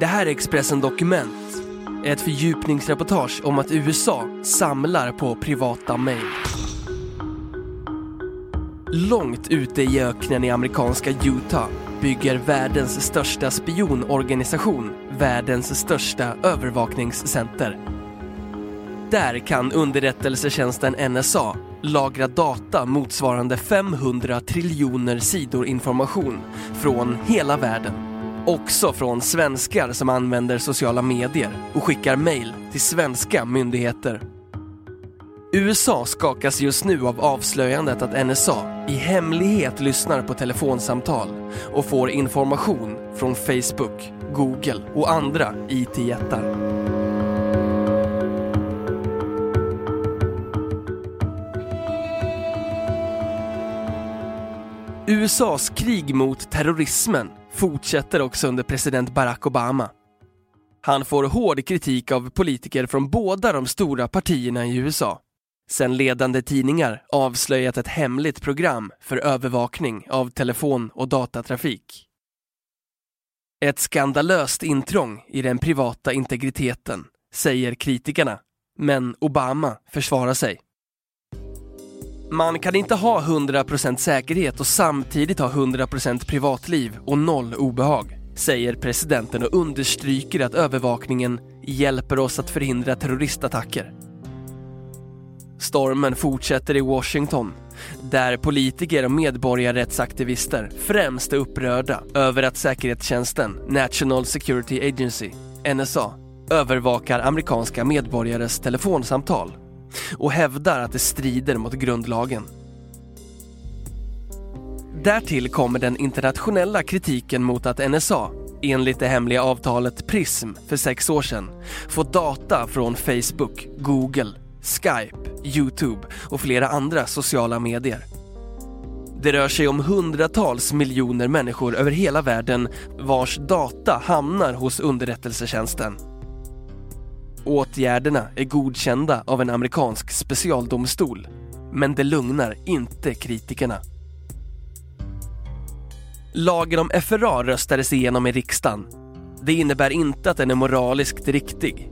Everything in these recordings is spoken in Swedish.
Det här är Expressen Dokument. Ett fördjupningsreportage om att USA samlar på privata mejl. Långt ute i öknen i amerikanska Utah bygger världens största spionorganisation världens största övervakningscenter. Där kan underrättelsetjänsten NSA lagra data motsvarande 500 triljoner sidor information från hela världen. Också från svenskar som använder sociala medier och skickar mejl till svenska myndigheter. USA skakas just nu av avslöjandet att NSA i hemlighet lyssnar på telefonsamtal och får information från Facebook, Google och andra IT-jättar. USAs krig mot terrorismen fortsätter också under president Barack Obama. Han får hård kritik av politiker från båda de stora partierna i USA. Sen ledande tidningar avslöjat ett hemligt program för övervakning av telefon och datatrafik. Ett skandalöst intrång i den privata integriteten, säger kritikerna. Men Obama försvarar sig. Man kan inte ha 100% säkerhet och samtidigt ha 100% privatliv och noll obehag, säger presidenten och understryker att övervakningen hjälper oss att förhindra terroristattacker. Stormen fortsätter i Washington, där politiker och medborgarrättsaktivister främst är upprörda över att säkerhetstjänsten National Security Agency, NSA, övervakar amerikanska medborgares telefonsamtal och hävdar att det strider mot grundlagen. Därtill kommer den internationella kritiken mot att NSA, enligt det hemliga avtalet PRISM för sex år sedan, får data från Facebook, Google, Skype, Youtube och flera andra sociala medier. Det rör sig om hundratals miljoner människor över hela världen vars data hamnar hos underrättelsetjänsten. Åtgärderna är godkända av en amerikansk specialdomstol, men det lugnar inte kritikerna. Lagen om FRA röstades igenom i riksdagen. Det innebär inte att den är moraliskt riktig.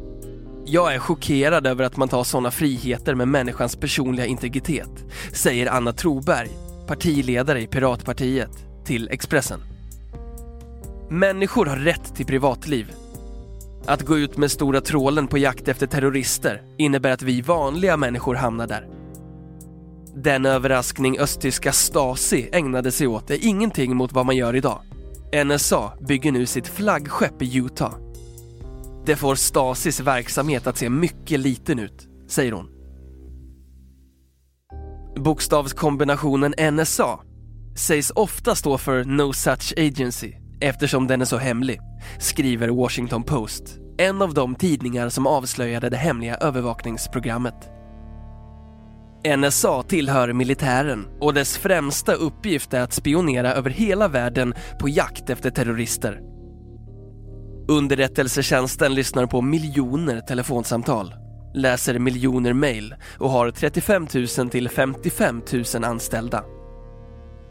Jag är chockerad över att man tar sådana friheter med människans personliga integritet, säger Anna Troberg, partiledare i Piratpartiet, till Expressen. Människor har rätt till privatliv. Att gå ut med stora trålen på jakt efter terrorister innebär att vi vanliga människor hamnar där. Den överraskning östtyska Stasi ägnade sig åt är ingenting mot vad man gör idag. NSA bygger nu sitt flaggskepp i Utah. Det får Stasis verksamhet att se mycket liten ut, säger hon. Bokstavskombinationen NSA sägs ofta stå för No Such Agency eftersom den är så hemlig, skriver Washington Post, en av de tidningar som avslöjade det hemliga övervakningsprogrammet. NSA tillhör militären och dess främsta uppgift är att spionera över hela världen på jakt efter terrorister. Underrättelsetjänsten lyssnar på miljoner telefonsamtal, läser miljoner mejl och har 35 000 till 55 000 anställda.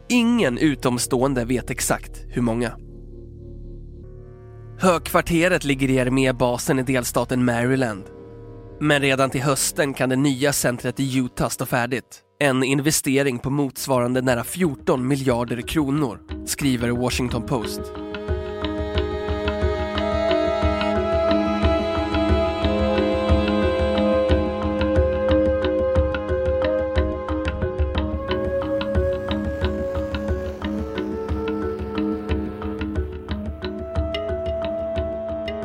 Ingen utomstående vet exakt hur många. Högkvarteret ligger i armébasen i delstaten Maryland. Men redan till hösten kan det nya centret i Utah stå färdigt. En investering på motsvarande nära 14 miljarder kronor, skriver Washington Post.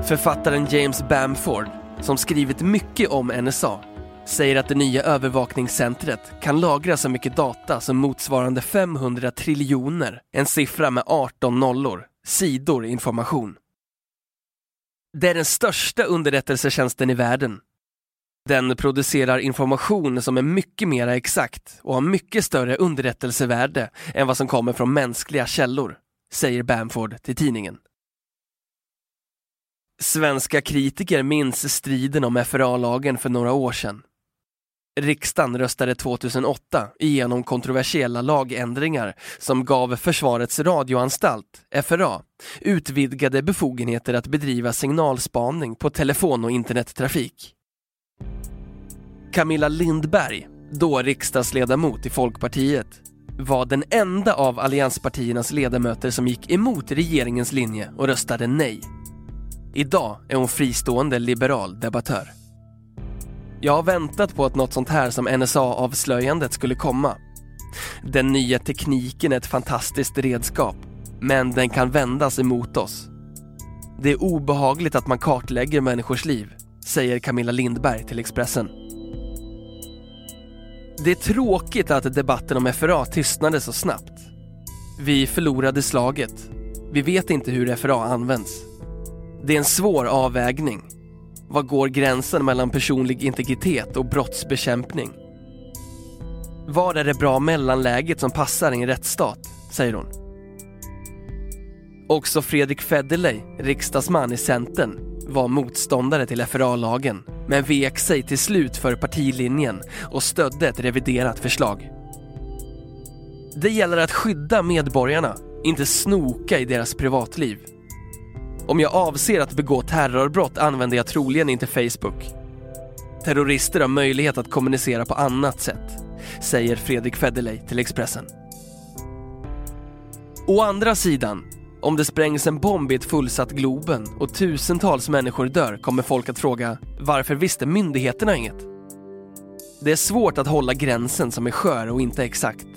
Författaren James Bamford, som skrivit mycket om NSA, säger att det nya övervakningscentret kan lagra så mycket data som motsvarande 500 triljoner, en siffra med 18 nollor, sidor information. Det är den största underrättelsetjänsten i världen. Den producerar information som är mycket mer exakt och har mycket större underrättelsevärde än vad som kommer från mänskliga källor, säger Bamford till tidningen. Svenska kritiker minns striden om FRA-lagen för några år sedan. Riksdagen röstade 2008 igenom kontroversiella lagändringar som gav Försvarets radioanstalt, FRA, utvidgade befogenheter att bedriva signalspaning på telefon och internettrafik. Camilla Lindberg, då riksdagsledamot i Folkpartiet, var den enda av allianspartiernas ledamöter som gick emot regeringens linje och röstade nej. Idag är hon fristående liberal debattör. Jag har väntat på att något sånt här som NSA-avslöjandet skulle komma. Den nya tekniken är ett fantastiskt redskap, men den kan vändas emot oss. Det är obehagligt att man kartlägger människors liv, säger Camilla Lindberg till Expressen. Det är tråkigt att debatten om FRA tystnade så snabbt. Vi förlorade slaget. Vi vet inte hur FRA används. Det är en svår avvägning. Var går gränsen mellan personlig integritet och brottsbekämpning? Var är det bra mellanläget som passar i en rättsstat, säger hon. Också Fredrik Federley, riksdagsman i Centern, var motståndare till FRA-lagen men vek sig till slut för partilinjen och stödde ett reviderat förslag. Det gäller att skydda medborgarna, inte snoka i deras privatliv. Om jag avser att begå terrorbrott använder jag troligen inte Facebook. Terrorister har möjlighet att kommunicera på annat sätt, säger Fredrik Federley till Expressen. Å andra sidan, om det sprängs en bomb i ett fullsatt Globen och tusentals människor dör kommer folk att fråga varför visste myndigheterna inget? Det är svårt att hålla gränsen som är skör och inte exakt.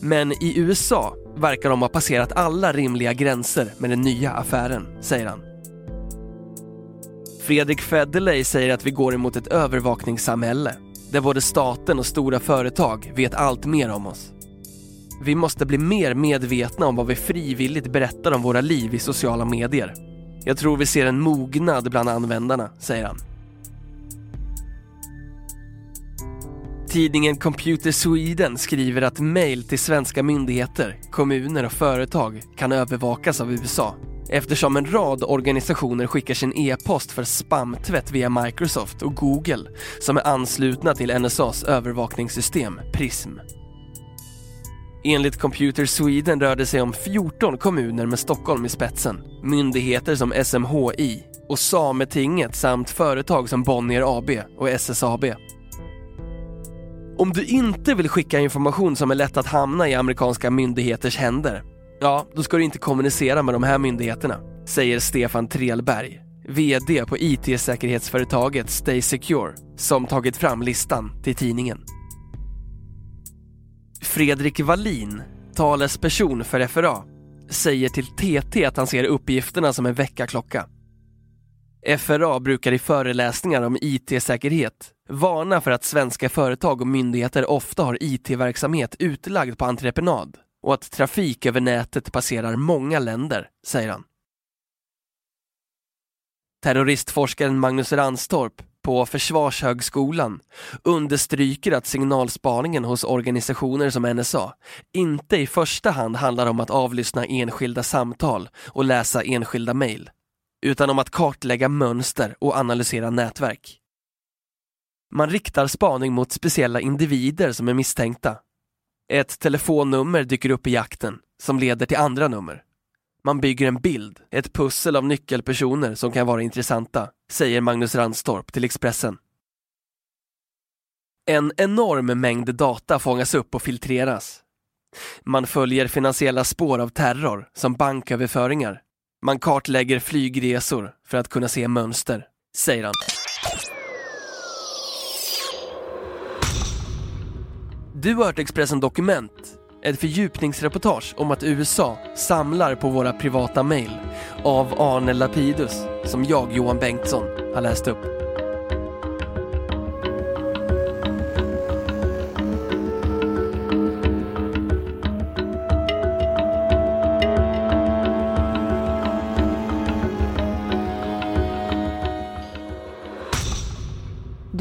Men i USA verkar de ha passerat alla rimliga gränser med den nya affären, säger han. Fredrik Federley säger att vi går emot ett övervakningssamhälle där både staten och stora företag vet allt mer om oss. Vi måste bli mer medvetna om vad vi frivilligt berättar om våra liv i sociala medier. Jag tror vi ser en mognad bland användarna, säger han. Tidningen Computer Sweden skriver att mejl till svenska myndigheter, kommuner och företag kan övervakas av USA eftersom en rad organisationer skickar sin e-post för spamtvätt via Microsoft och Google som är anslutna till NSAs övervakningssystem PRISM. Enligt Computer Sweden rör det sig om 14 kommuner med Stockholm i spetsen, myndigheter som SMHI och Sametinget samt företag som Bonnier AB och SSAB. Om du inte vill skicka information som är lätt att hamna i amerikanska myndigheters händer, ja, då ska du inte kommunicera med de här myndigheterna, säger Stefan Trelberg, VD på IT-säkerhetsföretaget Stay Secure, som tagit fram listan till tidningen. Fredrik Wallin, talesperson för FRA, säger till TT att han ser uppgifterna som en väckarklocka. FRA brukar i föreläsningar om IT-säkerhet varna för att svenska företag och myndigheter ofta har IT-verksamhet utlagd på entreprenad och att trafik över nätet passerar många länder, säger han. Terroristforskaren Magnus Ranstorp på Försvarshögskolan understryker att signalspaningen hos organisationer som NSA inte i första hand handlar om att avlyssna enskilda samtal och läsa enskilda mejl, utan om att kartlägga mönster och analysera nätverk. Man riktar spaning mot speciella individer som är misstänkta. Ett telefonnummer dyker upp i jakten som leder till andra nummer. Man bygger en bild, ett pussel av nyckelpersoner som kan vara intressanta, säger Magnus Ranstorp till Expressen. En enorm mängd data fångas upp och filtreras. Man följer finansiella spår av terror, som banköverföringar. Man kartlägger flygresor för att kunna se mönster, säger han. Du har hört Expressen Dokument, ett fördjupningsreportage om att USA samlar på våra privata mejl av Arne Lapidus, som jag, Johan Bengtsson, har läst upp.